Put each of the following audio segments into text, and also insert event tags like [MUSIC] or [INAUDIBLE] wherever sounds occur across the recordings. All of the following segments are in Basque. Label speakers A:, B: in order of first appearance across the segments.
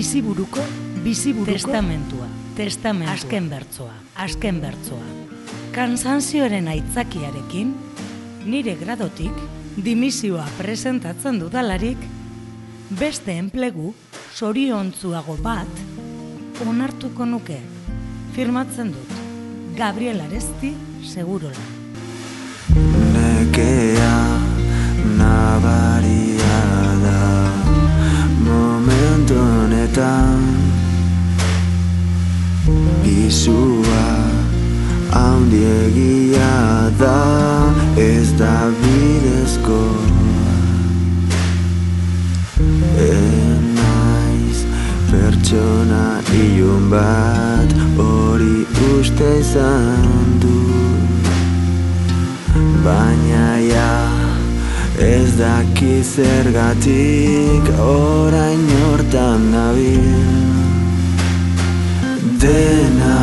A: biziburuko, biziburuko,
B: Testamentua, testamentua. Azken bertzoa, azken bertzoa. Kansanzioaren aitzakiarekin, nire gradotik, dimisioa presentatzen dudalarik, beste enplegu soriontzuago bat, onartuko nuke, firmatzen dut, Gabriel Aresti, segurola.
C: Nekea nabaria honetan Izua handiegia da ez da bidezko. Enaiz pertsona ilun bat hori uste izan dut. Baina ja ez daki zergatik orain hortan nabil. Dena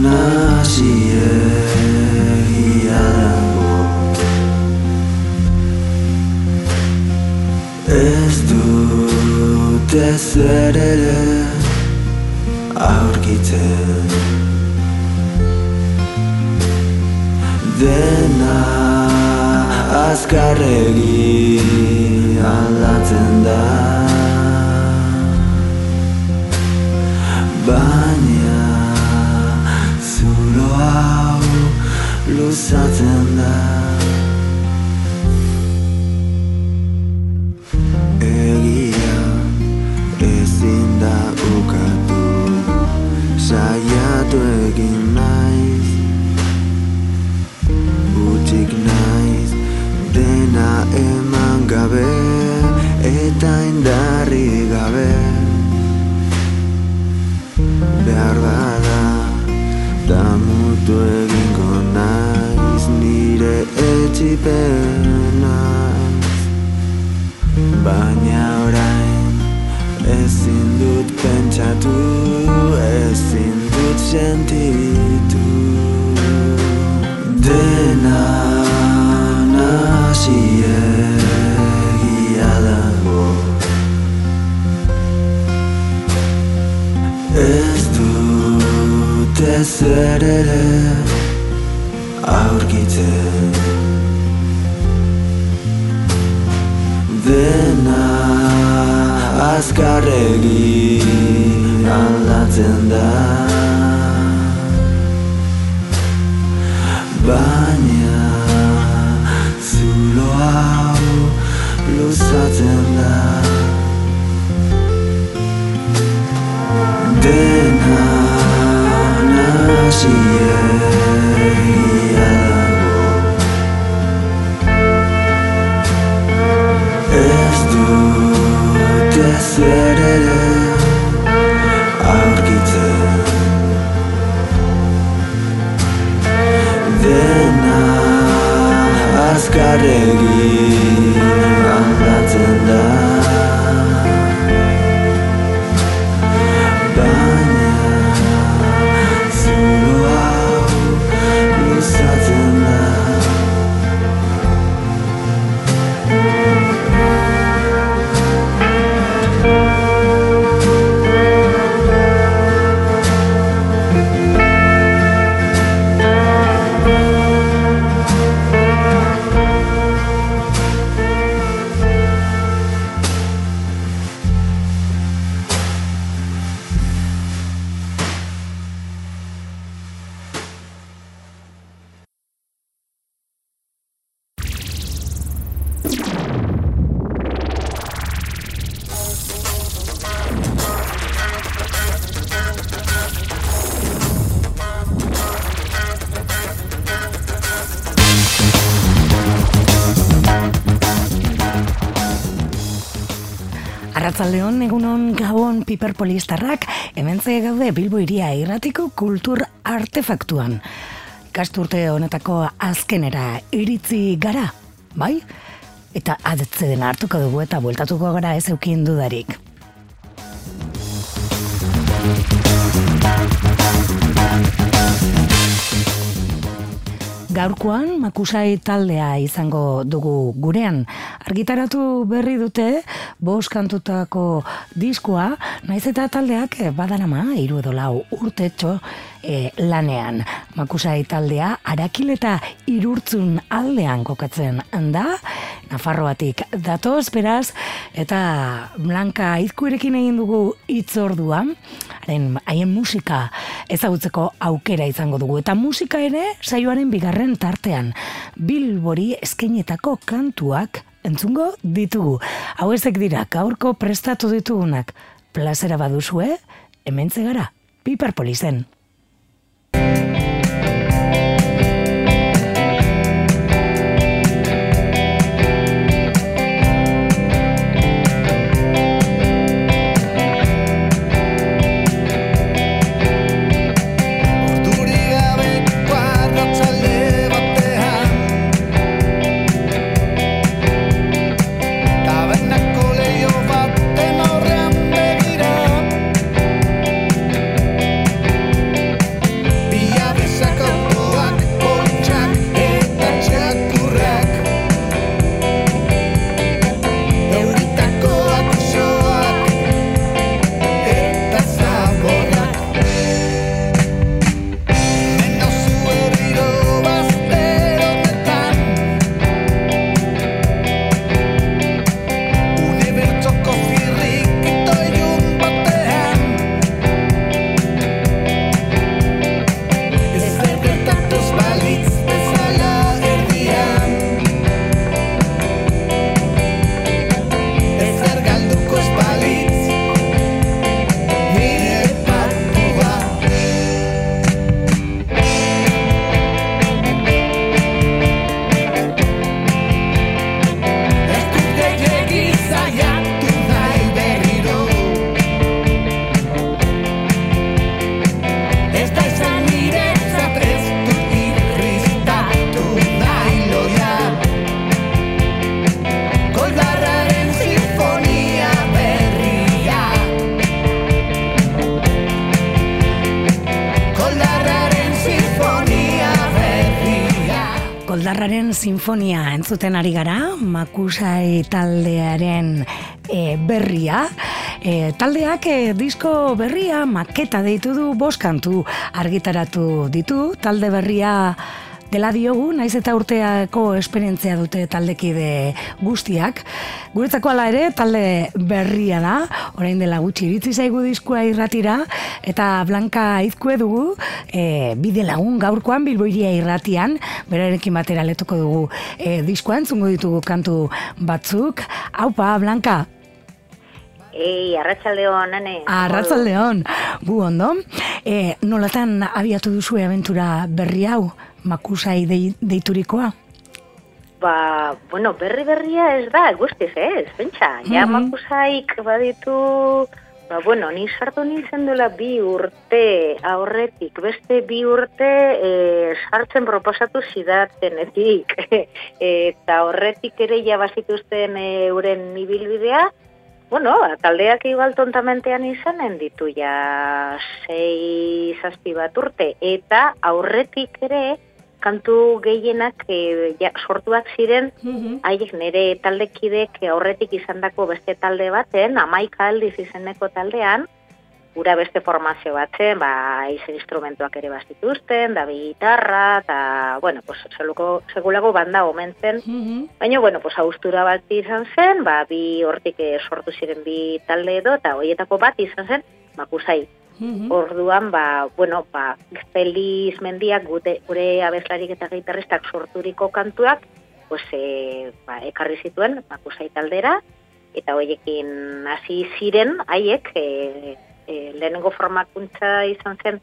C: nasiegia dago. Ez dut ezer ere aurkitzen. Dena azkarregi aldatzen da. Baina zulo hau luzatzen da etxipenaz Baina orain ezin dut pentsatu ezin dut sentitu. Dena nasiegia dago. Ez dut ezer ere Dena azkarregi aldatzen da. Baina zulo hau luzatzen da. Dena nasiegia dut ezer ere
A: gabon piperpolistarrak, hemen ze gaude Bilbo iria irratiko kultur artefaktuan. Kasturte honetako azkenera iritzi gara, bai? Eta adetze dena hartuko dugu eta bueltatuko gara ez eukien dudarik. Gaurkoan makusai taldea izango dugu gurean. Argitaratu berri dute bost kantutako diskoa, naiz eta taldeak badarama hiru edo lau urtetxo e, lanean. Makusai taldea arakil eta irurtzun aldean kokatzen da, Nafarroatik datoz, beraz, eta Blanka Izkuerekin egin dugu itzordua, haren haien musika ezagutzeko aukera izango dugu. Eta musika ere saioaren bigarren tartean, Bilbori eskenetako kantuak entzungo ditugu. Hau ezek dira, gaurko prestatu ditugunak, plazera baduzue, hemen zegara, piperpolizen.
D: Urduri Koldarraren sinfonia
A: entzuten ari gara, Makusai taldearen e, berria. E, taldeak e, disko berria maketa deitu du boskantu argitaratu ditu. Talde berria dela diogu, naiz eta urteako esperientzia dute taldekide guztiak. Guretzako hala ere, talde berria da, orain dela gutxi iritzi zaigu diskua irratira, eta Blanka Izkue dugu, e, bide lagun gaurkoan bilboiria irratian, berarekin batera letuko dugu e, diskoa entzungo ditugu kantu batzuk. Haupa, Blanka,
E: Ei, arratsaldeon, nene.
A: Arratzaldeon, gu ondo. E, nolatan abiatu duzue abentura berri hau, makusai dei, deiturikoa?
E: Ba, bueno, berri berria ez da, guztiz ez, pentsa. Ja,
A: Mhm.
E: makusaik baditu, ba, bueno, ni sartu nintzen duela bi urte aurretik, beste bi urte e, sartzen proposatu zidatenetik. [LAUGHS] Eta horretik ere ja bazituzten e, euren ibilbidea, Bueno, taldeak igual tontamentean izanen ditu ja sei zazpi bat urte, eta aurretik ere kantu gehienak e, ja, sortuak ziren haiek nire taldekidek aurretik izandako beste talde baten, amaika aldiz izeneko taldean, gura beste formazio batzen, ba, izen instrumentuak ere bazituzten, da gitarra, eta, bueno, pues, zeluko, segulago banda omentzen, Baina, bueno, pues, austura bat izan zen, ba, bi hortik eh, sortu ziren bi talde edo, eta hoietako bat izan zen, makusai. Orduan, ba, bueno, ba, Feliz Mendiak gute, gure abeslarik eta gitarristak sorturiko kantuak, pues, e, ba, ekarri zituen makusai taldera, eta hoiekin hasi ziren, haiek, e, e, lehenengo formakuntza izan zen,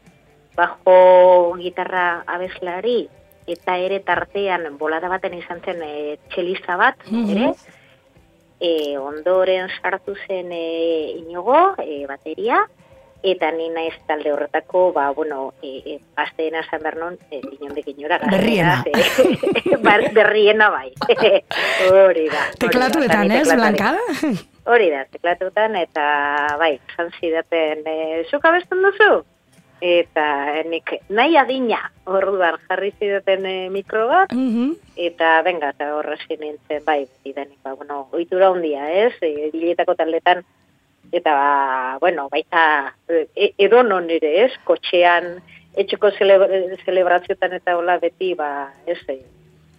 E: bajo gitarra abeslari, eta ere tartean bolada baten izan zen e, txeliza bat, ere, e, ondoren sartu zen e, inigo, e, bateria, eta ni naiz talde horretako, ba, bueno, e, e, azteena zan bernon, e, inondik inora.
A: Berriena. [LAUGHS]
E: e, bar- berriena bai. [LAUGHS] hori da.
A: Teklatuetan, ez. Blanka?
E: Hori da, teklatutan, eta bai, esan zidaten, e, zuk abesten duzu? eta nik nahi adina orduan jarri zidaten e, mikro bat,
A: Mhm.
E: eta benga, eta horrezin nintzen, bai, idanik, ba, bueno, oitura handia, ez, e, biletako taldetan, eta, ba, bueno, baita, e, edo non ere, ez, kotxean, etxeko celebra, celebrazioetan eta hola beti, ba, ez,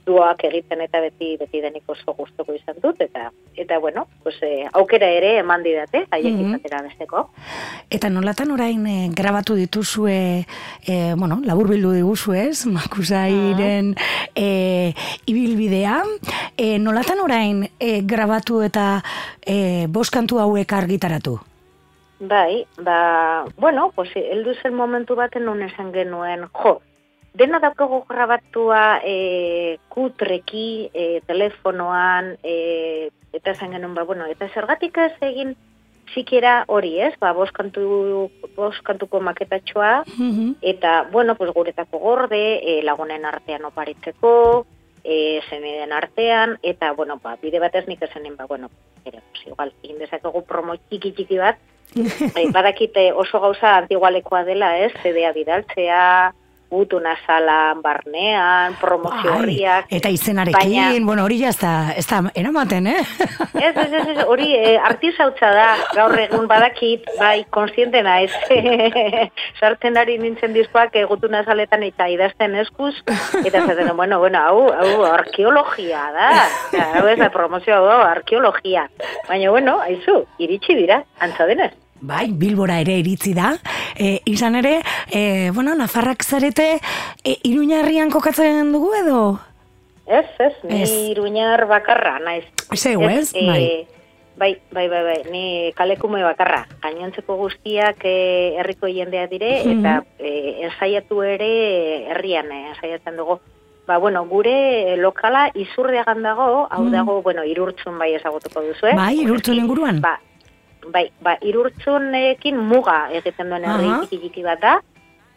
E: duak egiten eta beti beti denik oso gustoko izan dut eta eta bueno, pues eh, aukera ere eman didate haiek
A: Mhm.
E: izatera besteko.
A: Eta nolatan orain eh, grabatu dituzue, eh, bueno, labur bildu diguzu ez, makusairen eh, ibilbidea, eh, nolatan orain eh, grabatu eta eh, boskantu hauek argitaratu?
E: Bai, ba, bueno, pues heldu zen momentu baten non esan genuen, jo, dena daukagu grabatua e, kutreki, e, telefonoan, e, eta esan genuen, ba, bueno, eta zergatik ez egin sikiera hori ez, ba, boskantu, boskantuko maketatxoa,
A: Mhm.
E: eta, bueno, pues guretako gorde, e, lagunen artean oparitzeko, e, zeniden artean, eta, bueno, ba, bide batez nik esanen, ba, bueno, ere, pues, igual, indezakegu promo txiki-txiki bat, [LAUGHS] e, badakite oso gauza antigualekoa dela, ez, CD-a bidaltzea, gutuna salan barnean, promozio horriak,
A: eta izenarekin,
E: baina-
A: bueno, hori ja ez da, ez da eramaten, eh?
E: Ez, ez, ez, ez, hori e, artizautza da, gaur egun badakit, bai, konstiente naiz. [LAUGHS] Sartzen ari nintzen diskoak egutuna saletan eta idazten eskuz, eta zaten, bueno, bueno, hau, hau arkeologia da, hau ez da promozio, hau arkeologia. Baina, bueno, aizu, iritsi dira, antza denez.
A: Bai, Bilbora ere iritzi da. E, izan ere, e, bueno, Nafarrak zarete e, Iruñarrian kokatzen dugu edo?
E: Ez, ez, ni
A: Ez.
E: iruñar bakarra, naiz.
A: Zeu, ez?
E: eh,
A: Bai.
E: Bai, bai, bai, bai, ni kalekume bakarra. Gainontzeko guztiak eh, herriko jendea dire,
A: Mhm.
E: eta eh, ensaiatu ere herrian eh, ensaiatzen dugu. Ba, bueno, gure lokala izurdeagan dago, hau
A: Mhm.
E: dago, bueno, irurtzun bai ezagutuko duzu, eh?
A: Bai, irurtzun inguruan?
E: Ba, bai, ba, irurtzunekin muga egiten duen herri txiki txiki bat da,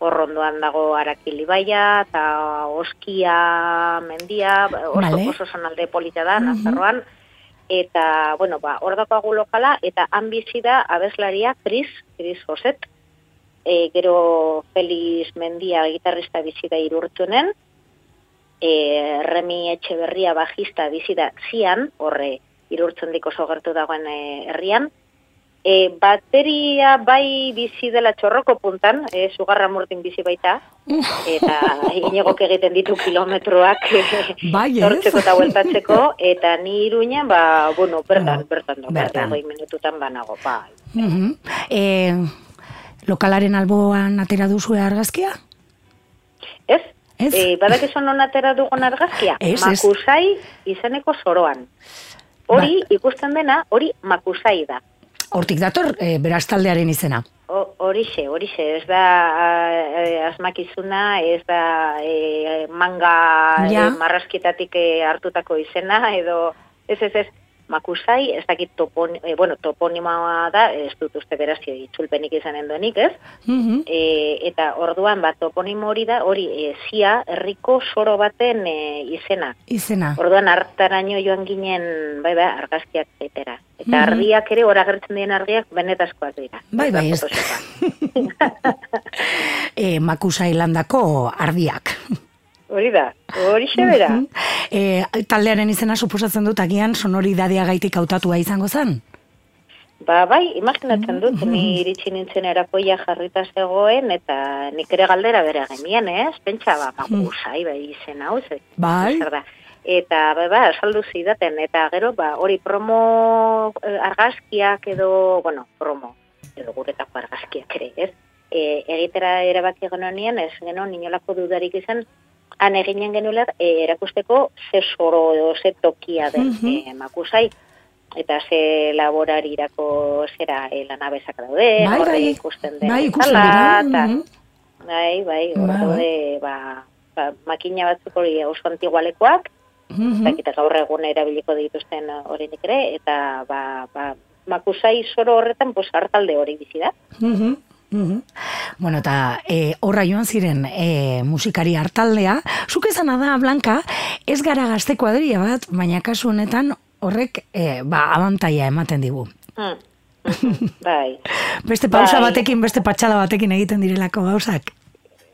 E: hor ondoan dago Arakilibaia eta Oskia mendia, ba, oso,
A: Vale.
E: oso zonalde polita da,
A: Mhm.
E: Nafarroan, eta, bueno, ba, hor daukagu lokala, eta han bizi da abeslaria Chris, Chris Joset, e, gero Feliz Mendia gitarrista bizi da irurtzunen, e, Remi Etxeberria bajista bizi da zian, horre irurtzundik oso gertu dagoen e, herrian, E, bateria bai bizi dela txorroko puntan, e, sugarra murtin bizi baita, eta inegok egiten ditu kilometroak [LAUGHS]
A: Bai, ez?
E: tortzeko eta bueltatzeko, eta ni iruñan, ba, bueno, bertan,
A: Bueno,
E: bertan, bertan,
A: bertan.
E: bertan, minututan banago, bai.
A: Mhm. E, lokalaren alboan atera duzue argazkia?
E: Ez?
A: Ez?
E: E, badakizu non atera dugun argazkia?
A: Ez, ez.
E: makusai izeneko zoroan. Hori, ikusten dena, hori makusai da.
A: Hortik dator, e, beraz taldearen izena.
E: Horixe, horixe, ez da eh, asmakizuna, ez da eh, manga
A: Ja.
E: eh, marrasketatik eh, hartutako izena, edo ez ez ez, makusai, ez dakit topon, eh, bueno, toponimoa da, ez dut uste berazio itzulpenik izanen duenik, ez?
A: Mhm.
E: E, eta orduan bat toponimo hori da, hori e, zia herriko soro baten e, izena.
A: Izena.
E: Orduan hartaraino joan ginen, bai bai, argazkiak zaitera. Eta
A: Mhm.
E: ardiak ere, hor agertzen diren ardiak, benetazkoak dira.
A: Bai, bai, ez. [LAUGHS] E, Makusa Ilandako ardiak. [LAUGHS]
E: Hori da, hori bera.
A: E, taldearen izena suposatzen dut agian sonoridadea gaitik hautatua izango zen?
E: Ba, bai, imaginatzen dut, ni iritsi nintzen erakoia jarrita zegoen, eta nik ere galdera bere genien, ez? Pentsa, ba, makusai, bai, izen hau, ze.
A: Bai.
E: zer da. Eta, ba, ba, saldu zidaten, eta gero, ba, hori promo eh, argazkiak edo, bueno, promo, edo guretako argazkiak ere, ez? E, egitera erabaki genuen ez genuen inolako dudarik izan, han eginen genuela e, erakusteko ze soro edo ze tokia den e, makusai, eta ze laborarirako zera e, lanabezak daude,
A: Bai, bai.
E: ikusten den
A: Bai, ikusten dira.
E: eta-
A: mhm.
E: Bai, bai, hor
A: Bai, bai.
E: daude, ba, ba, makina batzuk hori oso antigualekoak,
A: Mhm.
E: dakita gaur egun erabiliko dituzten horinik ere, eta ba, ba, makusai soro horretan, pues, hartalde hori bizi da.
A: Mhm. Bueno, eta e, horra joan ziren e, musikari hartaldea, zuk esana da, Blanca, ez gara gazte kuadria bat, baina kasu honetan horrek e, ba, abantaia ematen digu.
E: Hmm. bai. [LAUGHS]
A: Beste pausa
E: Bai.
A: batekin, beste patxada batekin egiten direlako gauzak.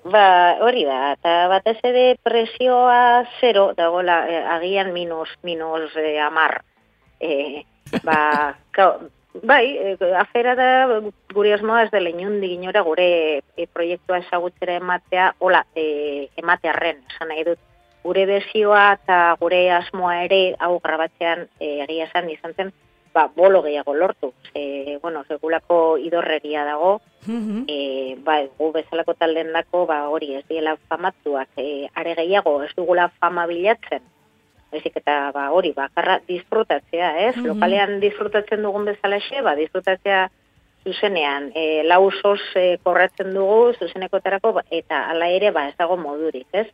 E: Ba, hori da, eta batez ere presioa zero, dagoela, eh, agian minus, minus eh, amar. Eh, ba, [LAUGHS] kao, bai, eh, afera da, gure asmoa ez dela inundik inora gure eh, proiektua ezagutzera ematea, hola, eh, ematearren, esan nahi dut, gure bezioa eta gure asmoa ere, hau grabatzean eh, egia esan izan zen, ba, bolo gehiago lortu. E, bueno, segulako idorreria dago, e, ba, gu bezalako talden dako, ba, hori ez diela famatuak, e, are gehiago ez dugula fama bilatzen. Ezik eta ba, hori, bakarra disfrutatzea, ez? Lokalean disfrutatzen dugun bezalaxe, ba, disfrutatzea zuzenean, e, lausos e, korratzen dugu zuzenekotarako, ba, eta hala ere, ba, ez dago modurik, ez?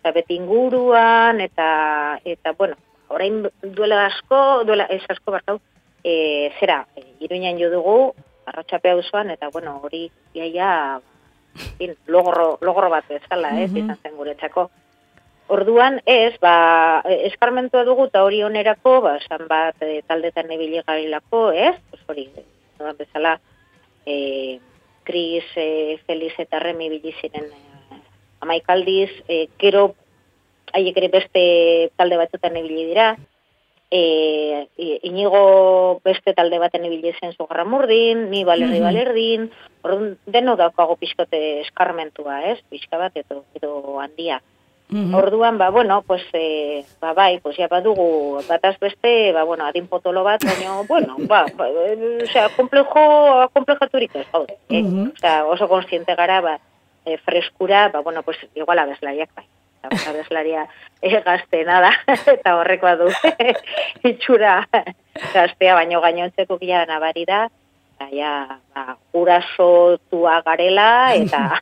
E: Eta beti inguruan, eta, eta bueno, orain duela asko, duela ez asko barkau, e, zera, e, iruñan jo dugu, arratxape auzoan eta bueno, hori iaia in, logro, logro bat bezala, ez, izan zen guretzako. Orduan, ez, ba, eskarmentua dugu eta hori onerako, ba, esan bat e, taldetan ebile garilako, ez, pues hori, e, bezala, e, Kris, e, Feliz eta Remi biliziren e, amaikaldiz, e, gero haiek ere beste talde batzutan ibili dira, e, inigo beste talde baten ibili zen zugarra murdin, ni balerri balerdin, orduan deno daukago pixkote eskarmentua, ez? Pixka bat edo, edo handia. Orduan, ba, bueno, pues, e, ba, bai, pues, ja badugu bataz beste, ba, bueno, adin potolo bat, baina, [LAUGHS] bueno, ba, ba e, osea, komplejo, komplejaturik ez, gaude. Eh? Osea, oso konstiente gara, ba, e, freskura, ba, bueno, pues, igual abeslariak, bai. Abeslaria [LAUGHS] e, gaztena da, [LAUGHS] eta horrekoa du itxura gaztea, baino gainontzeko gila nabari da, eta ja, ba, gurasotua garela, eta,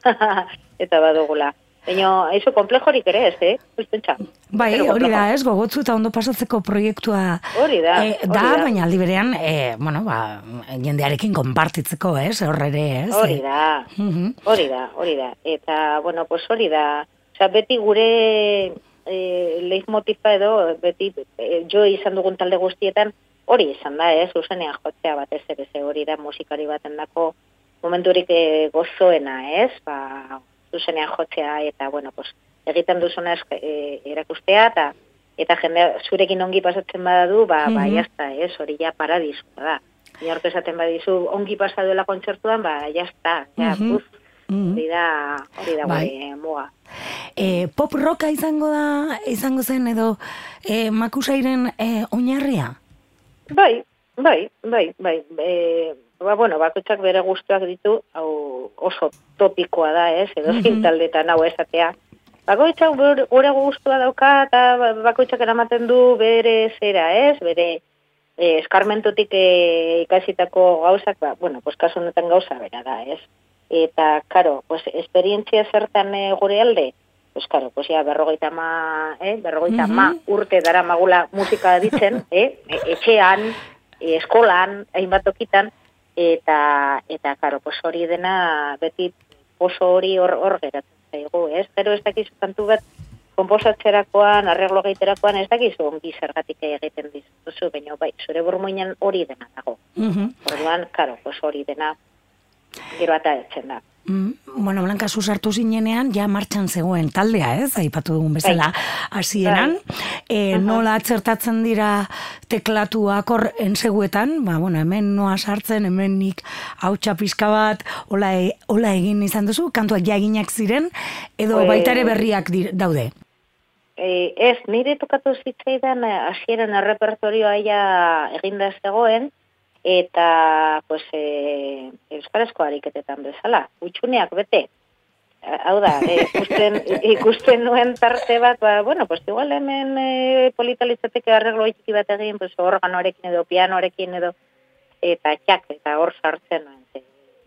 E: eta badugula. Baina, eso komplejorik ere ez, eh? Ez pentsa.
A: Bai, hori da,
E: komplejo.
A: ez, gogotzu eta ondo pasatzeko proiektua
E: Hori da, hori
A: da,
E: da.
A: baina aldi berean, eh, bueno, ba, jendearekin konpartitzeko, ez, hor ere, ez?
E: Hori
A: eh.
E: da, hori da, hori da. Eta, bueno, pues hori da. Osa, beti gure e, leitmotifa edo, beti e, jo izan dugun talde guztietan, hori izan da, ez, zuzenean jotzea batez ere, ze hori da musikari baten dako momenturik e, gozoena, ez, ba, zuzenean jotzea, eta, bueno, pues, egiten duzuna e, erakustea, eta eta jende zurekin ongi pasatzen badadu, ba, ba,
A: Mhm.
E: jazta, ez, hori ja paradisu da. Inork esaten badizu ongi pasa duela kontzertuan, ba, jazta, ja,
A: Mhm.
E: puf,
A: Mhm.
E: hori da, hori da
A: Bai.
E: gure muga.
A: E, pop rocka izango da, izango zen edo e, makusairen e, oinarria?
E: Bai, bai, bai, bai. E, ba, bueno, bakoitzak bere guztuak ditu, hau oso topikoa da, ez, edo mm taldetan hau esatea. Bakoitzak gure guztua dauka, eta ba- bakoitzak eramaten du bere zera, ez, bere e, eskarmentutik e, ikasitako gauzak, ba, bueno, pues kasu honetan gauza bera da, ez. Eta, karo, pues, esperientzia zertan e, gure alde, pues, karo, pues, ya, berrogeita ma, eh, berrogeita ma urte dara magula musika ditzen, eh, e- etxean, e, eskolan, hainbat tokitan, eta, eta, karo, pues, hori dena, beti, oso hori hor, hor geratzen zaigu, ez? Gero ez dakizu kantu bat, komposatzerakoan, arreglo egiterakoan, ez dakizu ongi zergatik egiten dizuzu, baina bai, zure burmuinan hori dena dago.
A: Mhm.
E: Orduan, karo, pues hori dena gero eta etzen da.
A: Mm, bueno, Blanca zu sartu zinenean, ja martxan zegoen taldea, ez? Aipatu dugun bezala hasieran. E, nola atzertatzen dira teklatuak hor enseguetan, ba, bueno, hemen noa sartzen, hemen nik hautsa pizka bat, hola, e, hola egin izan duzu, kantuak ja eginak ziren, edo baita ere berriak dir- daude.
E: E, ez, nire tokatu zitzaidan eh, hasieran errepertorioa ja eginda zegoen, eta pues, e, euskarazko ariketetan bezala, utxuneak bete. Hau da, e, ikusten, [LAUGHS] ikusten nuen tarte bat, ba, bueno, pues igual hemen e, polita litzateke arreglo txiki bat egin, pues organoarekin edo pianoarekin edo, eta txak, eta hor sartzen nuen.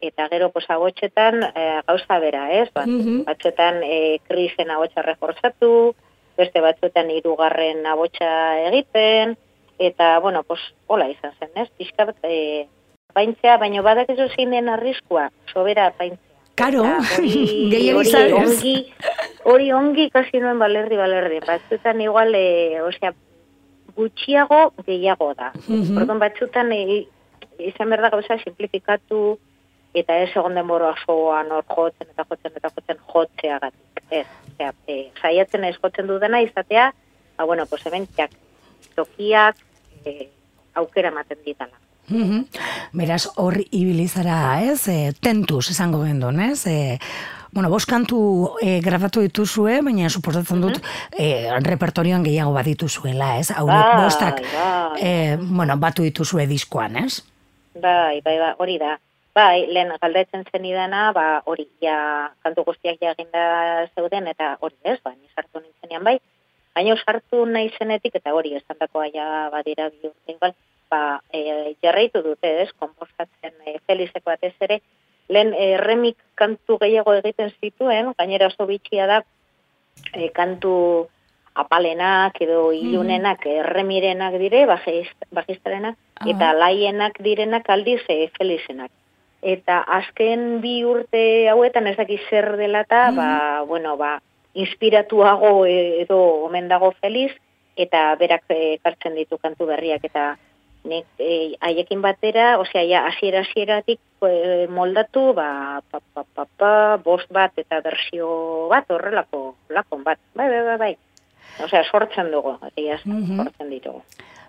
E: Eta gero, pues, agotxetan e, gauza bera, ez? Ba,
A: Mhm.
E: Batzuetan e, krisen agotxa reforzatu, beste batzuetan hirugarren agotxa egiten, eta, bueno, pues, hola izan zen, ez? Pixka bat, e, apaintzea, baino badakizu zein den arriskua, sobera apaintzea.
A: Karo, [LAUGHS]
E: hori
A: zaez.
E: ongi, hori ongi ikasi nuen balerdi, balerdi. Batzutan igual, e, osea, gutxiago gehiago da.
A: Mhm.
E: Orduan batzutan e, izan behar da gauza simplifikatu eta ez egon denbora osoan hor jotzen eta jotzen eta jotzen jotzeagatik. Ez, osea, e, saiatzen ez jotzen dudana izatea, ba, bueno, pues hemen jak, tokiak e, aukera ematen ditala.
A: Mhm. Beraz, hor ibilizara, ez? E, tentuz, esango gendon, ez? E, bueno, bost kantu e, grabatu dituzue, baina suposatzen dut e, repertorioan gehiago badituzuela, ez? Hauek
E: Bai,
A: bostak,
E: bai.
A: e, bueno, batu dituzue diskoan, ez?
E: Bai, bai, bai, hori da. Bai, lehen galdetzen zen idana, ba, hori, ja, kantu guztiak ja eginda zeuden, eta hori ez, ba, ni sartu nintzenean bai, baina sartu nahi zenetik, eta hori, esan dakoa ja badira bi urte ba, e, jarraitu dute, ez, kompostatzen e, Felizeko batez ere, lehen e, remik kantu gehiago egiten zituen, gainera oso bitxia da, e, kantu apalenak edo ilunenak erremirenak dire, bajist- bajistarenak, eta laienak direnak aldiz e, felizenak. Eta azken bi urte hauetan ez daki zer dela eta, ba, bueno, ba, inspiratuago e, edo omen dago feliz, eta berak e, ekartzen ditu kantu berriak, eta nik e, haiekin batera, osea, ja, hasiera hasieratik e, moldatu, ba, pa, pa, pa, pa, bost bat eta bersio bat horrelako lakon bat. Bai, bai, bai, bai. Osea, sortzen dugu, egia esan,
A: Mhm.
E: sortzen ditugu.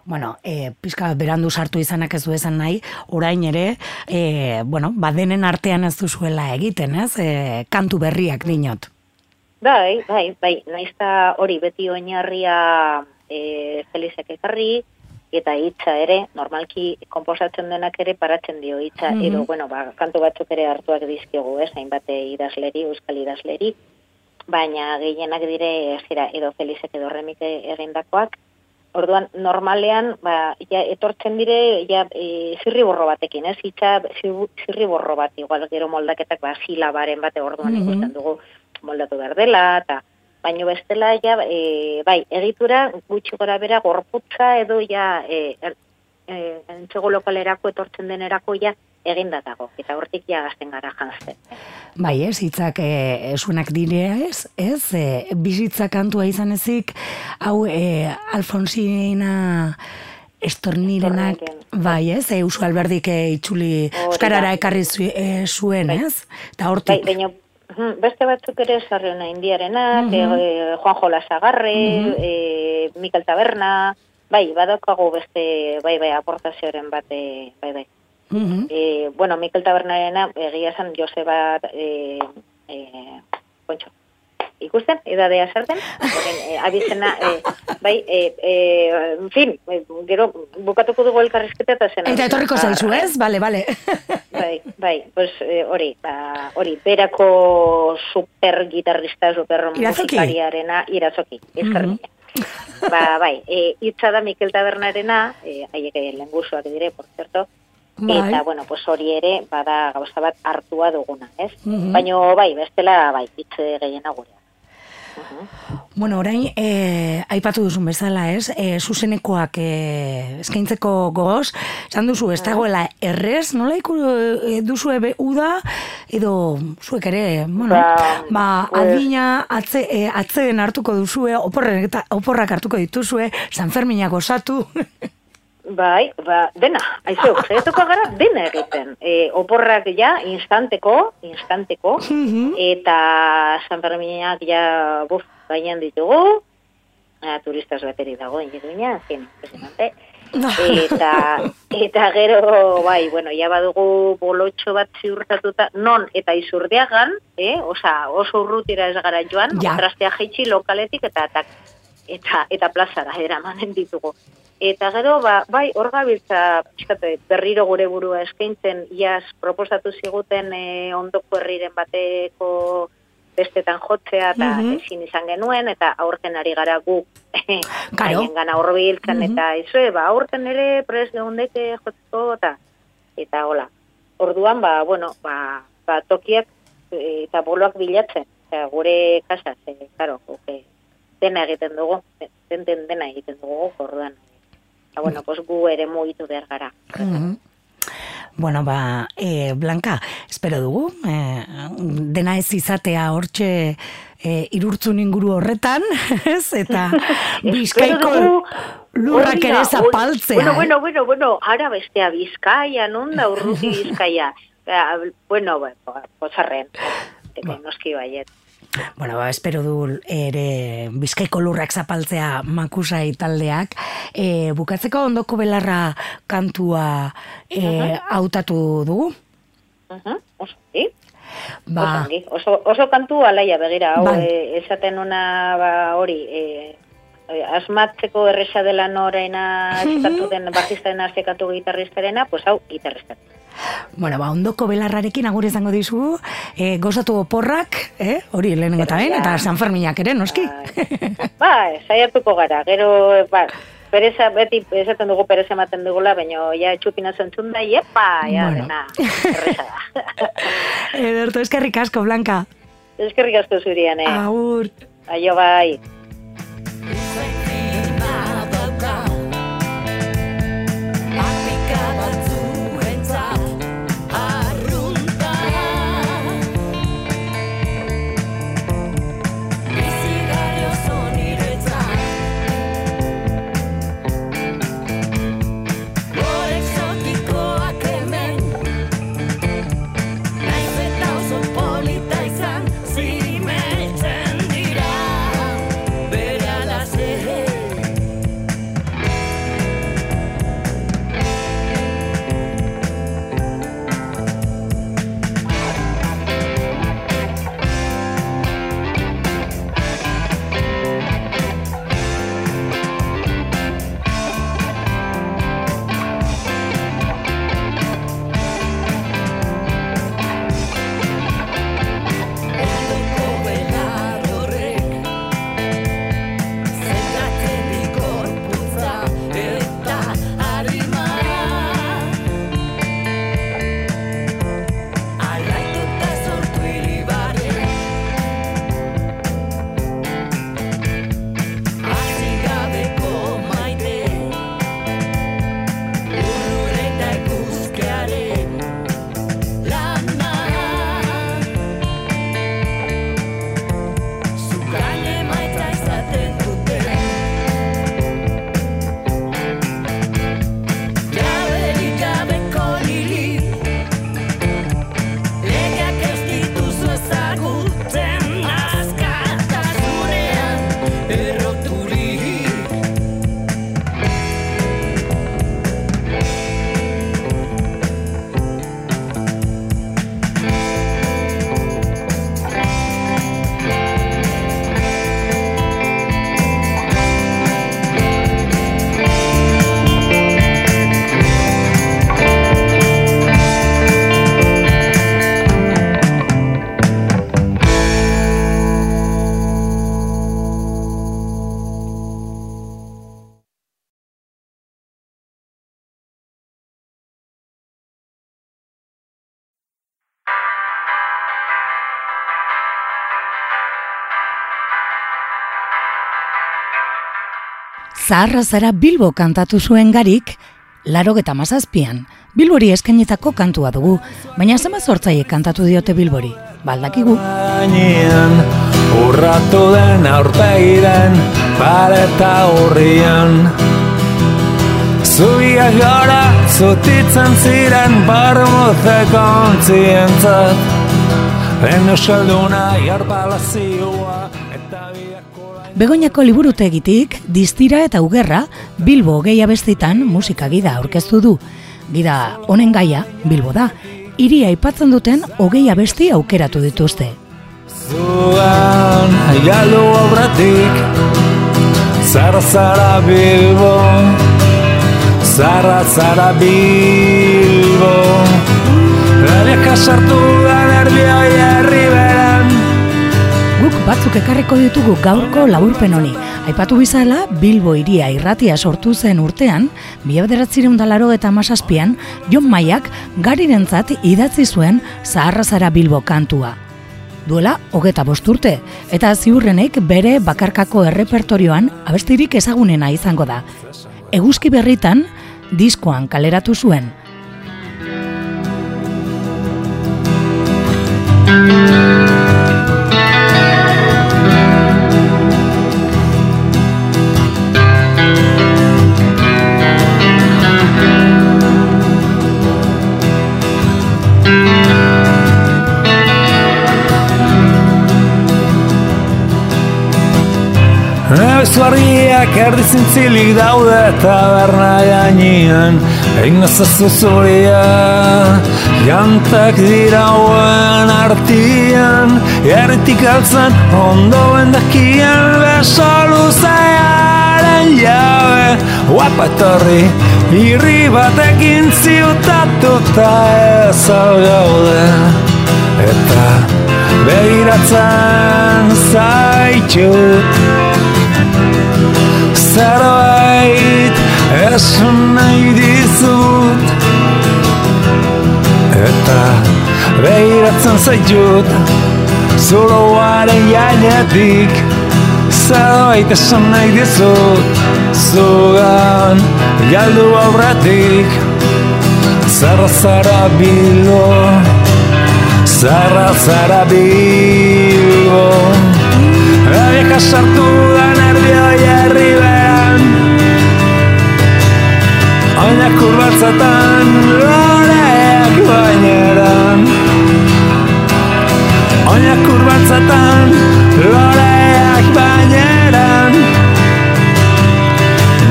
A: Bueno, e, pizka berandu sartu izanak ez du esan nahi, orain ere, e, bueno, badenen artean ez duzuela egiten, ez? E, kantu berriak dinot.
E: Bai, bai, bai, naizta hori beti oinarria e, Felizek ekarri, eta hitza ere, normalki komposatzen denak ere paratzen dio hitza,
A: Mhm.
E: edo, bueno, ba, kantu batzuk ere hartuak dizkiogu, ez, hainbate idazleri, euskal idazleri, baina gehienak dire, zera, edo Felizek edo remik egindakoak, Orduan, normalean, ba, ja, etortzen dire, ja, e, zirriborro batekin, ez? Hitza zirri- zirriborro bat, igual, gero moldaketak, ba, silabaren bate orduan
A: Mhm.
E: ikusten dugu moldatu behar dela, eta baino bestela, ja, e, bai, egitura gutxi gora bera gorputza edo, ja, e, er, e, entzego lokalerako etortzen denerako, ja, egindatago, eta hortik ja gazten gara janzten.
A: Bai, ez, hitzak e, esunak dire ez, ez, e, bizitza kantua izan ezik, hau e, Alfonsina estornirenak,
E: Estorniren.
A: bai, ez, e, Eusko Alberdik e, itxuli Euskarara ekarri e, zuen,
E: Bai.
A: ez? Eta
E: Bai,
A: hortik,
E: baina beste batzuk ere sarriona indiarenak,
A: Mhm.
E: e, Juan Jola Sagarre,
A: Mhm.
E: e, Mikel Taberna, bai, badaukagu beste, bai, bai, aportazioaren bate, bai, bai.
A: Mhm.
E: E, bueno, Mikel Tabernarena, egia esan, Joseba, e, e, kontxo, ikusten, edadea zer den, Horren, e, abizena, e, bai, e, e, en fin, e, gero, bukatuko dugu elkarrizketa eta zen.
A: Eta etorriko zaizu, ez? Bale, bale.
E: Bai, pues eh, hori, ba, hori, berako super gitarrista, super
A: Irazoki?
E: musikariarena, irazoki, eskerrik. ba, bai, e, hitza da Mikel Tabernarena, e, haiek lengusuak dire, por cierto,
A: Bai.
E: eta, bueno, pues hori ere, bada gauza bat hartua duguna, ez?
A: Mhm.
E: Baina, bai, bestela, bai, hitz gehiena gurea.
A: Bueno, orain, e, aipatu duzun bezala, ez? E, zuzenekoak e, eskaintzeko gogoz, esan duzu, ez dagoela errez, nola iku e, duzu ebe uda, edo zuek ere, bueno,
E: Ba,
A: ba, adina atze, e, atzeen hartuko duzue, oporrak hartuko dituzue, San Ferminak osatu, [LAUGHS]
E: Bai, ba, dena, aizu, [LAUGHS] saiatuko gara dena egiten. E, oporrak ja, instanteko, instanteko,
A: Mhm.
E: eta San Ferminak ja, buf, gainean ditugu, ah, turistas bateri dago, ingeduina, zen, impresionante. Eta, [LAUGHS] eta gero, bai, bueno, ja badugu bolotxo bat ziurtatuta, non eta izurdeagan, eh? Osa, oso urrutira ez gara joan,
A: Ja.
E: kontrastea jaitsi lokaletik eta eta, eta, eta plazara eramanen ditugu. Eta gero, ba, bai, hor gabiltza, pixkate, berriro gure burua eskaintzen, iaz proposatu ziguten eh, ondoko herriren bateko bestetan jotzea, eta
A: Mhm.
E: ezin izan genuen, eta aurten ari gara gu
A: Karo. [LAUGHS]
E: gana horbiltzen,
A: Mhm.
E: eta izue, ba, aurten ere pres geundeke jotzeko, eta, eta hola. Orduan, ba, bueno, ba, ba tokiak eh, eta boloak bilatzen, eta gure kasaz, e, karo, dena egiten dugu, den, den dena egiten dugu, orduan. Eta, bueno, pues gu ere mugitu behar gara.
A: Mhm. Bueno, ba, e, Blanca, espero dugu, e, dena ez izatea hortxe e, irurtzun inguru horretan, [LAUGHS] ez? Eta [LAUGHS] bizkaiko lurrak ere zapaltzea.
E: Bueno, bueno, bueno, bueno, ara bestea bizkaia, non da urruti bizkaia. [LAUGHS] Ba, bueno, bueno, pozarren, ba. noski baiet.
A: Bueno, ba, espero du ere bizkaiko lurrak zapaltzea makusai taldeak. E, bukatzeko ondoko belarra kantua e, hautatu dugu?
E: Uh -huh. Oso, Ba. Oso, oso kantu alaia begira, hau, e, esaten una ba, hori, e, e, asmatzeko erresa dela noraina eskatu den [LAUGHS] bajistaren aztekatu gitarristarena, pues hau, gitarristaren.
A: Bueno, ba, ondoko belarrarekin agur izango dizu, e, gozatu oporrak, eh? hori lehenengo eta ben, eta San Ferminak ere, noski?
E: Ba, saiatuko gara, gero, ba, pereza, beti esaten dugu pereza ematen dugula, baina ja txupina zentzun da, iepa, ja, bueno. dena, erreza da. [LAUGHS]
A: Ederto, eskerrik asko, Blanca.
E: Eskerrik asko zurian, eh?
A: Agur.
E: Aio, bai.
A: Zaharra zara Bilbo kantatu zuen garik, laro geta mazazpian, Bilbori eskainetako kantua dugu, baina zema zortzaie kantatu diote Bilbori, baldakigu.
F: Gainean, urratu den aurpegiren, pareta hurrian. Zubia gara, zutitzen ziren, barmuze kontzientzat, Ben euskalduna, jarbalizioa, eta
A: Begoñako liburutegitik, distira eta ugerra, Bilbo gehi abestitan musika gida aurkeztu du. Gida honen gaia, Bilbo da, iria aipatzen duten hogei abesti aukeratu dituzte.
F: Zuan, aialu obratik, zara zara Bilbo, zara zara Bilbo, Gariak sartu da
A: Guk batzuk ekarriko ditugu gaurko laburpen honi. Aipatu bizala, Bilbo iria irratia sortu zen urtean, biabderatzireun dalaro eta masazpian, Jon Maiak garirentzat idatzi zuen Zaharra Bilbo kantua. Duela, hogeta bosturte, eta ziurrenek bere bakarkako errepertorioan abestirik ezagunena izango da. Eguzki berritan, diskoan kaleratu zuen,
F: Ebezuarriak erdi zintzilik daude taberna gainean. Egin nazazu zuria Jantak dira hauen artian Erritik altzen ondo bendakian Beso luzearen jabe. Guapa etorri Irri batekin ziutatuta ez gaude. Eta begiratzen zaitut zerbait esan nahi dizut Eta behiratzen zaitut zuloaren jainetik Zerbait esan nahi dizut zugan galdu aurretik Zerra zara bilo Zerra zara bilo Ebieka sartu da nervioi herribean Oinak kurbatzatan loreak baineran Oinak kurbatzatan loreak baineran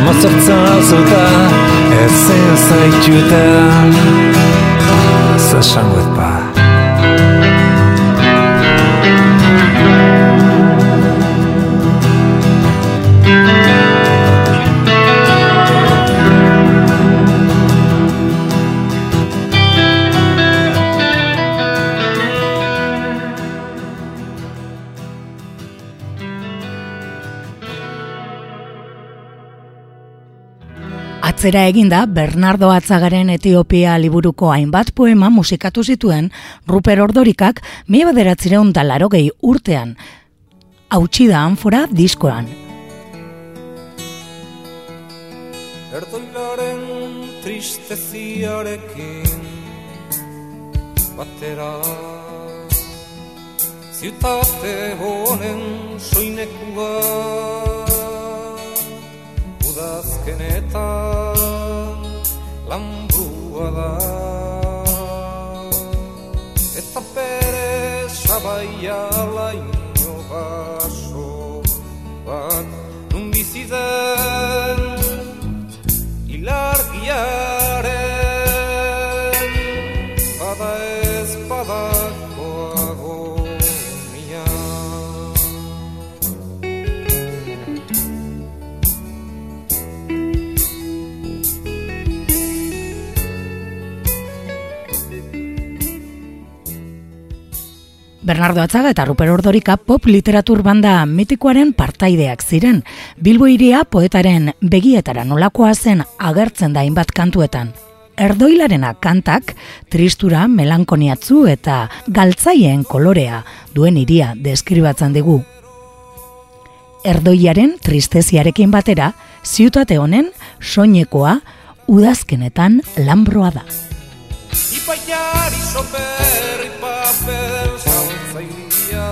F: Mozortzen alzuta ezin zaitxutan Zasangoet
A: Atzera eginda, Bernardo Atzagaren Etiopia liburuko hainbat poema musikatu zituen Ruper Ordorikak mila bederatzireun da larogei urtean. Hautsi da anfora diskoan.
G: Erdoilaren tristeziarekin batera Ziutate honen soinekua Udazkenetan lambrua da Eta bere sabaia laino baso bat Nun bizi den ilargiaren
A: Bernardo Atzaga eta Ruper Ordorika pop literatur banda mitikoaren partaideak ziren. Bilbo iria poetaren begietara nolakoa zen agertzen da hainbat kantuetan. Erdoilarena kantak, tristura, melankoniatzu eta galtzaien kolorea duen iria deskribatzen digu. Erdoiaren tristeziarekin batera, ziutate honen soinekoa udazkenetan lambroa da.
G: Ipaiari paper saltzailia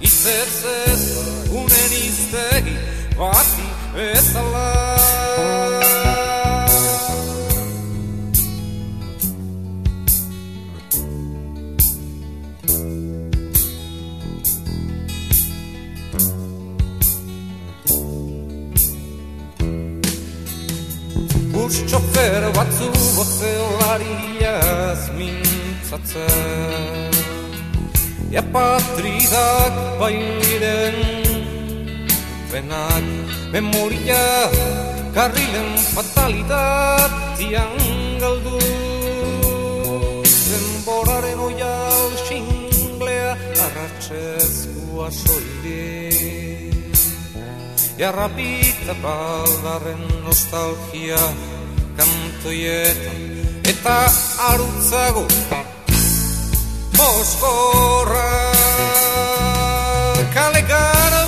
G: Izetzez unen iztegi bati bezala Bus txofer batzu bozelariaz mintzatzen Ja patridak bairen Benak memoria karrilen fatalidatian galdu Denboraren oial xinglea arratxezkoa soilik Jarrapita baldarren nostalgia kantoietan Eta arutzago Moskorra Kale gara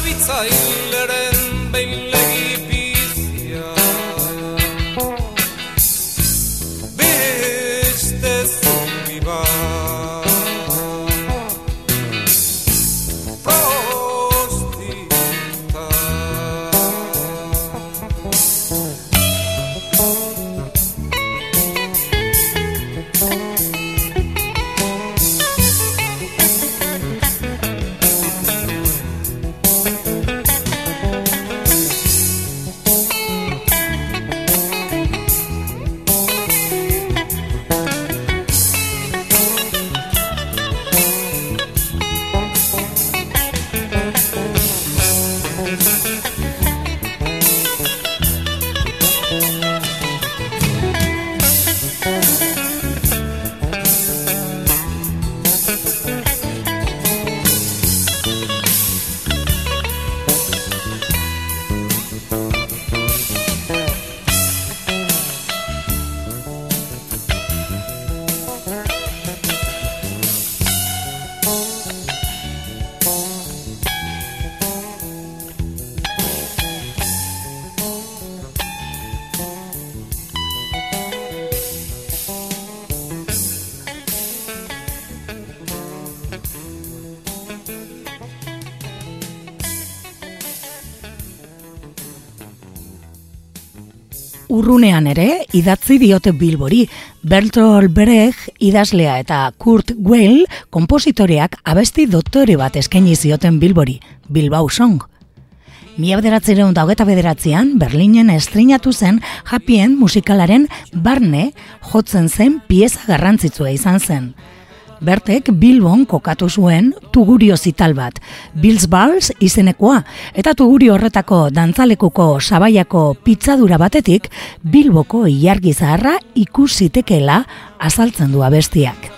A: urrunean ere idatzi diote Bilbori. Bertolt Brecht idazlea eta Kurt Weill kompositoreak abesti doktore bat eskaini zioten Bilbori, Bilbao Song. Mila bederatzereun daugeta bederatzean, Berlinen estrinatu zen Happy musikalaren barne jotzen zen pieza garrantzitsua izan zen. Bertek Bilbon kokatu zuen tugurio zital bat, Bills Balls izenekoa, eta tuguri horretako dantzalekuko sabaiako pitzadura batetik Bilboko ilargi zaharra ikusitekeela azaltzen du abestiak.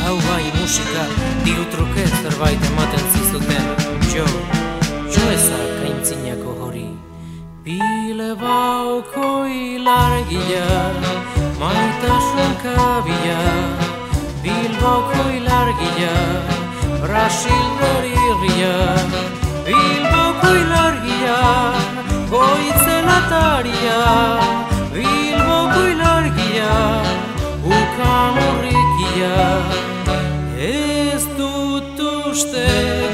H: Hau bai musika, diru truke zerbait ematen zizuten, jo Bile bauko ilargia, maitasun kabia, Bilboko ilargia, Brasil dorirria, Bilboko ilargia, goitzen ataria, Bilboko ilargia, ukan urrikia. Ez dut uste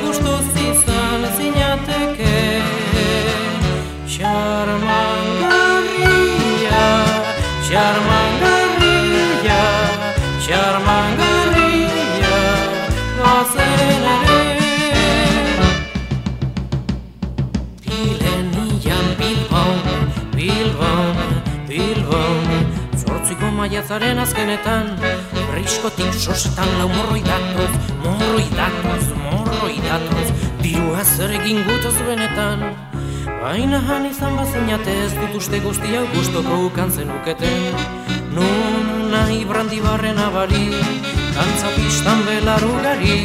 H: gustoz izan zinateke, Charmangarria, charmangarria, charmangarria, gozen ere. Pilenian Bilbon, Bilbon, Bilbon Zortziko maiatzaren azkenetan Briskotik sosetan lau morroi datoz Morroi datoz, morroi datoz Dirua zer egin gutaz benetan Baina han izan bazinate ez dut uste guzti hau gustoko ukan zenuketen Nun nahi brandi barren abari Kantza pistan belar ugari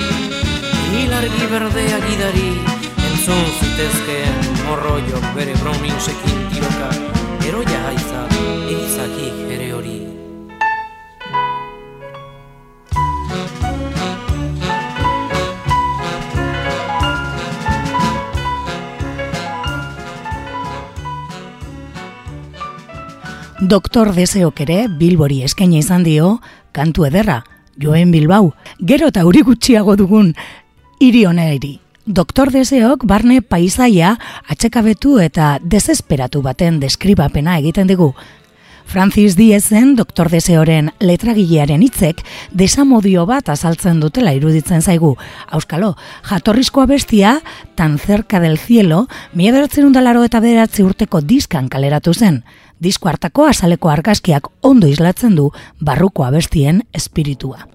H: Ilargi berdea gidari Entzun zitezkeen morroiok bere browningsekin tiroka Eroia haiza, egizaki ere hori
A: Doktor Deseok ere Bilbori eskaini izan dio kantu ederra, Joen Bilbao, gero eta uri gutxiago dugun hiri honeri. Doktor Deseok barne paisaia atxekabetu eta desesperatu baten deskribapena egiten digu. Francis Diezen Doktor Deseoren letragilearen hitzek desamodio bat azaltzen dutela iruditzen zaigu. Auskalo, jatorrizkoa bestia, tan cerca del cielo, mila beratzen undalaro eta bederatzi urteko diskan kaleratu zen. Disko hartako azaleko argazkiak ondo islatzen du barruko abestien espiritua.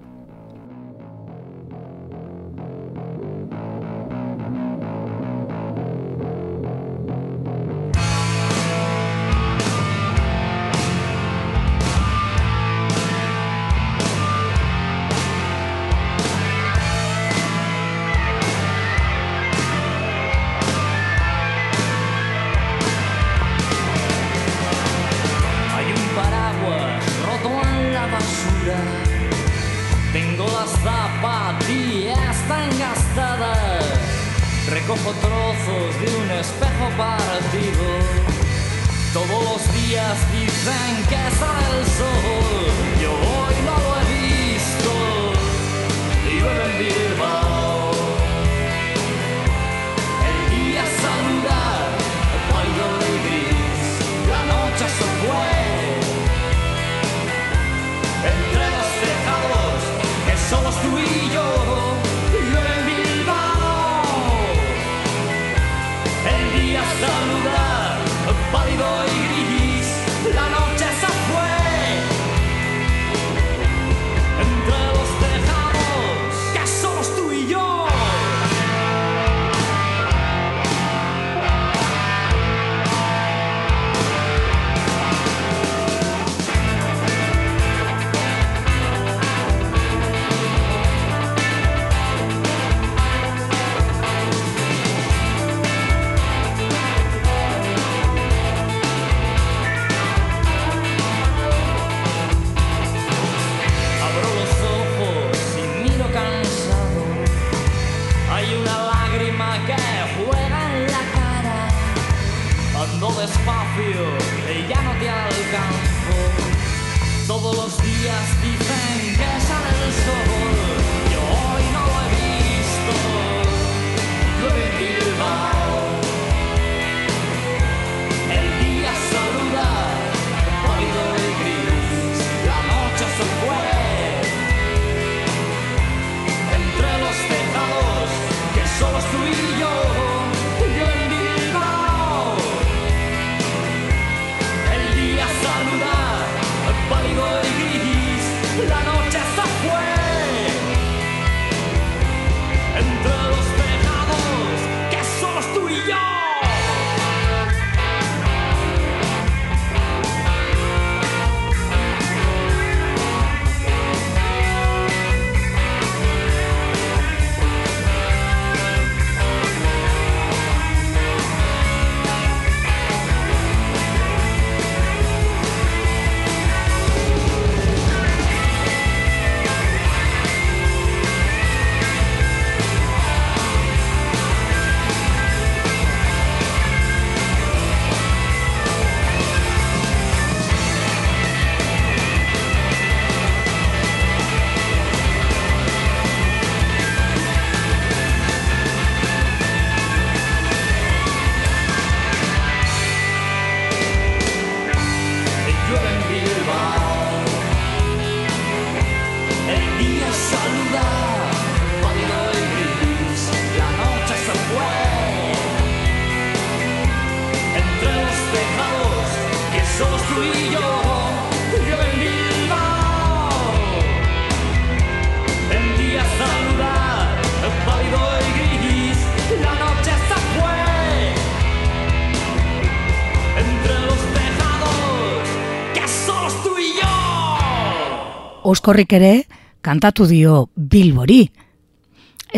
A: Oskorrik ere kantatu dio Bilbori.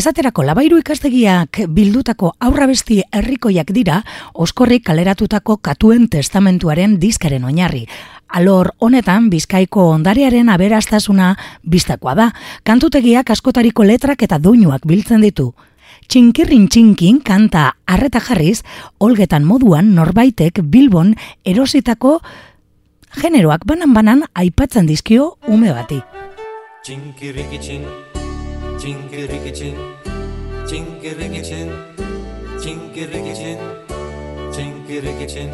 A: Esaterako labairu ikastegiak bildutako aurrabesti herrikoiak dira Oskorrik kaleratutako katuen testamentuaren diskaren oinarri. Alor honetan Bizkaiko ondarearen aberastasuna bistakoa da. Kantutegiak askotariko letrak eta doinuak biltzen ditu. Txinkirrin txinkin kanta arreta jarriz, olgetan moduan norbaitek Bilbon erositako generoak banan-banan aipatzen dizkio ume bati.
I: Txinkirikitxin, txinkirikitxin, txinkirikitxin, txinkirikitxin, txinkirikitxin,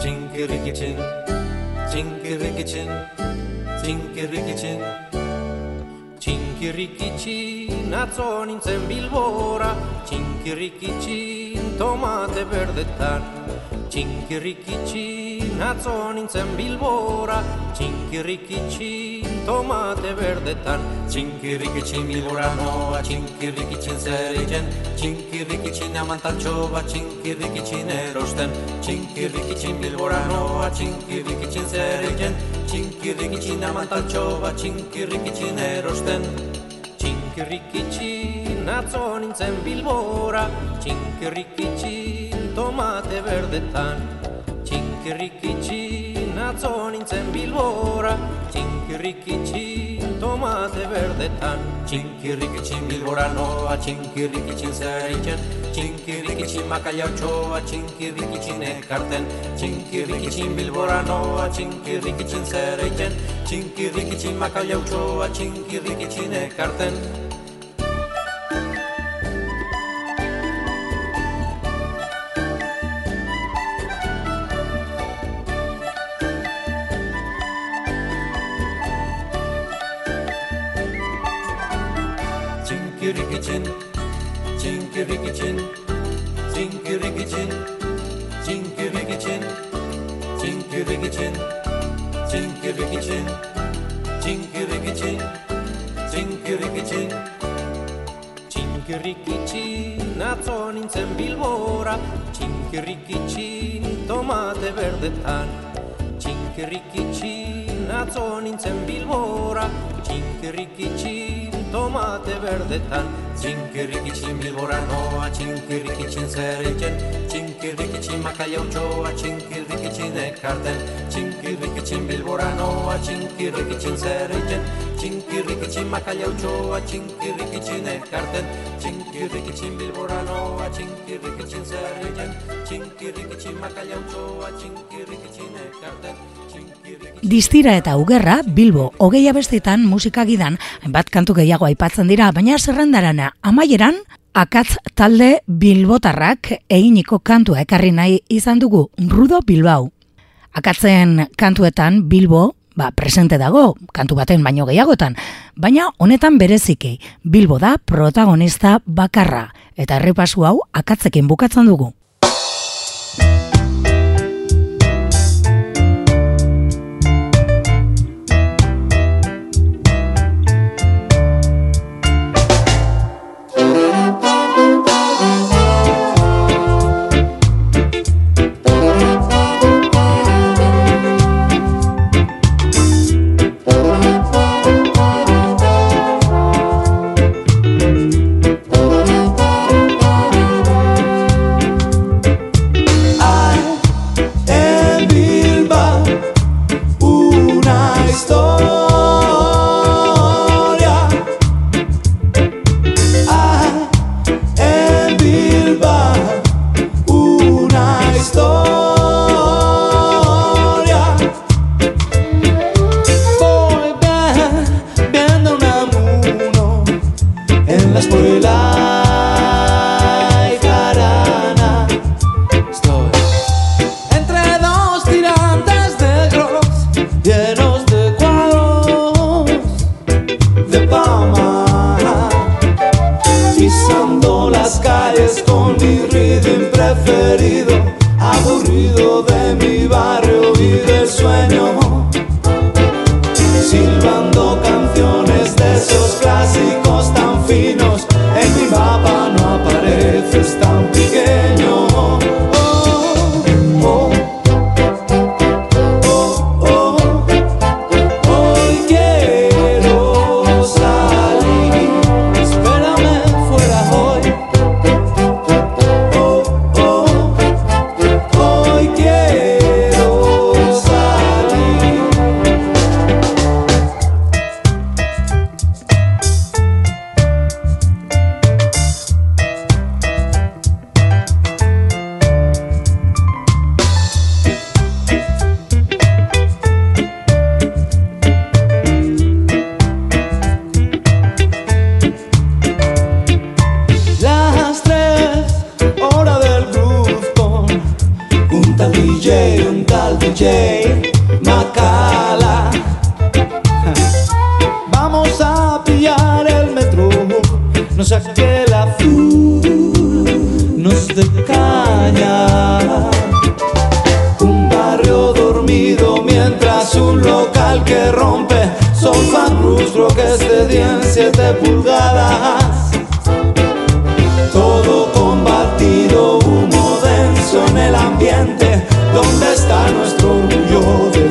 I: txinkirikitxin, txinkirikitxin, txinkirikitxin. Txinkirikitxin, atzo nintzen bilbora, txinkirikitxin, tomate berdetan. Txinkirikitxin, atzo nintzen bilbora, txinkirikitxin, tomate berdetan. Txinkirikitxin bilbora noa, txinkirikitxin zer egin, txinkirikitxin amantaltxo bat, txinkirikitxin erosten. Txinkirikitxin bilbora noa, txinkirikitxin zer egin, txinkirikitxin amantaltxo bat, txinkirikitxin erosten. Txinkirikitxin atzo nintzen bilbora, txinkirikitxin tomate berdetan. Txinkirikitxin atzo nintzen bilbora, txinkirikitxin tomate berdetan. Txinkirikitxin bilbora noa, txinkirikitxin zer egiten, txinkirikitxin makaiautxoa, txinkirikitxin ekarten. Txinkirikitxin bilbora noa, txinkirikitxin zer egiten, txinkirikitxin makaiautxoa, txinkirikitxin ekarten. Tomate berdetan. Txinkirikitxin, atzo nintzen bilbora, txinkirikitxin, tomate berdetan. Txinkirikitxin bilbora noa, txinkirikitxin zer egin, txinkirikitxin makaiautxoa, txinkirikitxin ekarten. Txinkirikitxin bilbora noa, txinkirikitxin zer egin, txinkirikitxin makaiautxoa, txinkirikitxin ekarten. Txinkirikitxin bilbora noa, txinkirikitxin zer egin, txinkirikitxin makaiautxoa, txinkirikitxin ekarten. Txinkirikitxin
A: Distira eta ugerra, Bilbo, hogei abestetan musikagidan, hainbat kantu gehiago aipatzen dira, baina zerrendarana amaieran, akatz talde Bilbotarrak eginiko kantua ekarri nahi izan dugu Rudo Bilbao akatzen kantuetan Bilbo
D: ba, presente dago, kantu baten baino gehiagotan, baina honetan bereziki, Bilbo da protagonista bakarra, eta errepasu hau akatzekin bukatzen dugu.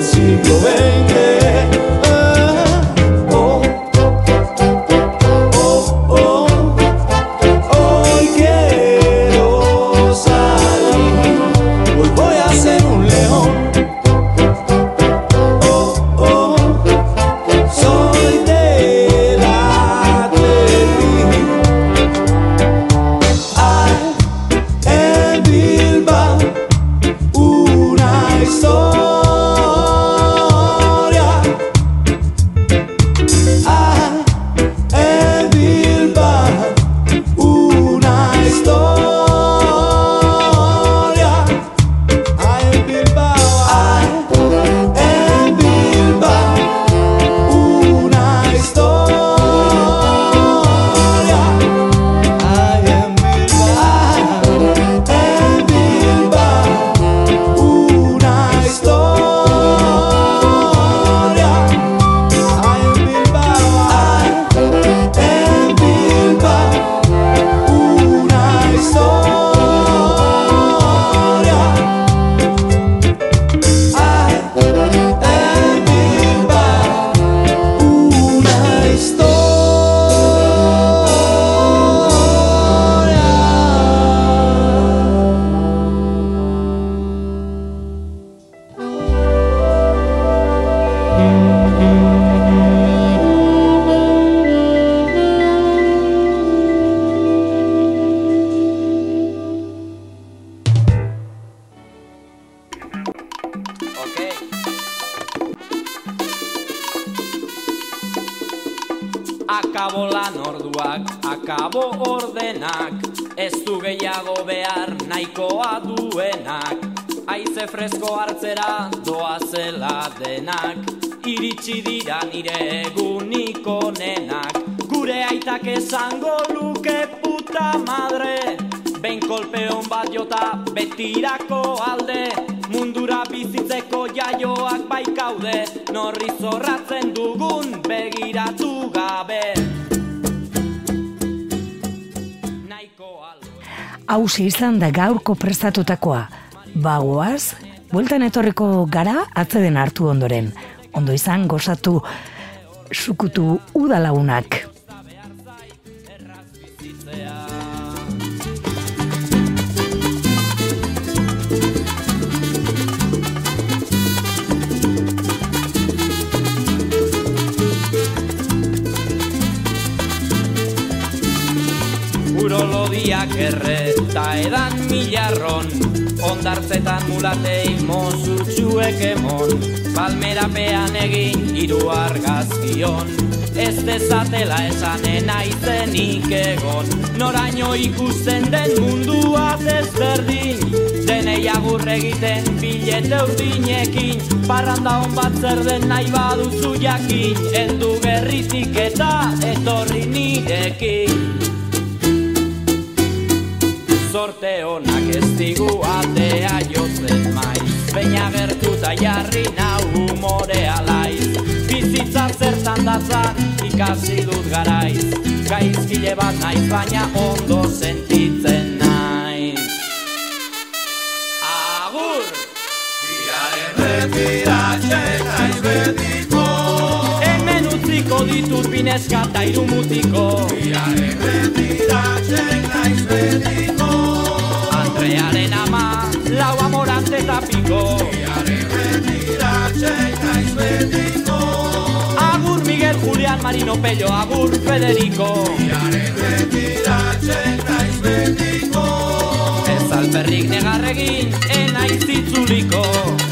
J: siglo
K: Akabo lan orduak, akabo ordenak Ez du gehiago behar nahikoa duenak. Aize fresko hartzera doazela denak. Iritsi dira nire egunik onenak. Gure aitak esango luke puta madre. Ben kolpeon bat jota betirako alde. Mundura bizitzeko jaioak baikaude Norri zorratzen dugun begiratu gabe
A: Hauze izan da gaurko prestatutakoa. Bagoaz, bueltan etorriko gara atzeden hartu ondoren. Ondo izan gozatu sukutu udalagunak.
K: Urolodiak erreta edan milarron Ondartzetan mulatei mozutxuek emon. Palmerapean egin hiru argazkion Ez dezatela esanen aizenik egon. Noraino ikusten den mundua desberdin. Denei agur egiten bilete urdinekin Parranda hon bat zer den nahi baduzu jakin. Eldu gerritik eta etorri nirekin Zorte honak ez digu atea jotzen maiz. Baina gertuta jarri nau humore alaiz. Bizitza zertan datzan ikasi dut garaiz. Gaizkile bat naiz baina ondo sentitzen naiz. Agur! Hemen utziko ditut bineska eta hiru mutiko. Andrearen ama, lau amorante eta piko. Agur Miguel, Julián, Marino, Pello, Agur Federico. Ez alperrik negarregin, enaiz itzuliko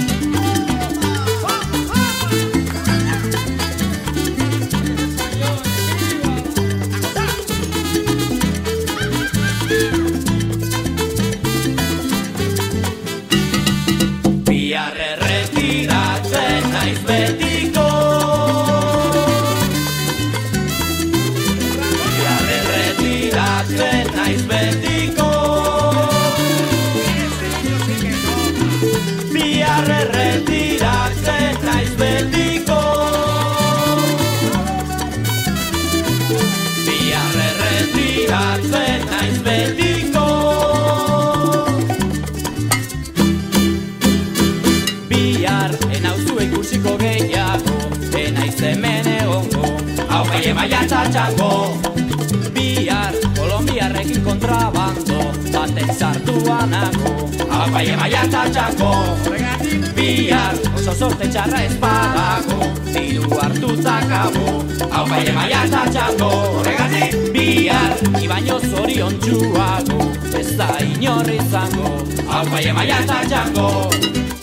K: Hau bai maia txatxango Bihar oso sorte txarra ez badago Diru hartutak abo Hau bai maia txatxango Horregatik bihar Ibaino zorion txuago Ez da inorri izango bai maia txatxango